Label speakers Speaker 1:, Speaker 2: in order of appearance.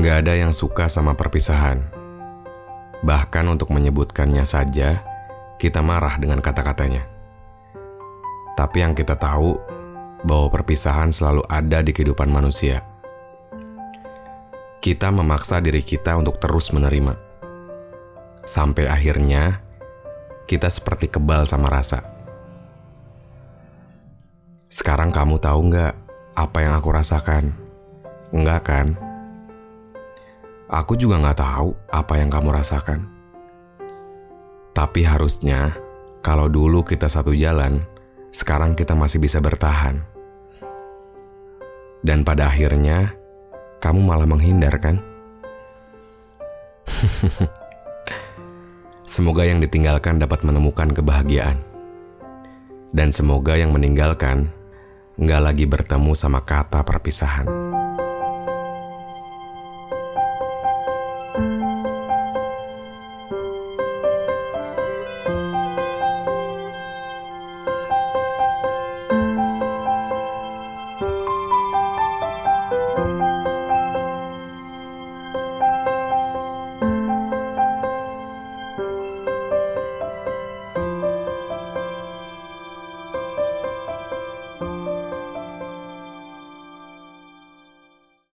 Speaker 1: Gak ada yang suka sama perpisahan. Bahkan untuk menyebutkannya saja, kita marah dengan kata-katanya. Tapi yang kita tahu bahwa perpisahan selalu ada di kehidupan manusia. Kita memaksa diri kita untuk terus menerima. Sampai akhirnya kita seperti kebal sama rasa. Sekarang kamu tahu nggak apa yang aku rasakan? Enggak kan? Aku juga nggak tahu apa yang kamu rasakan. Tapi harusnya kalau dulu kita satu jalan, sekarang kita masih bisa bertahan. Dan pada akhirnya, kamu malah menghindar kan? semoga yang ditinggalkan dapat menemukan kebahagiaan. Dan semoga yang meninggalkan nggak lagi bertemu sama kata perpisahan.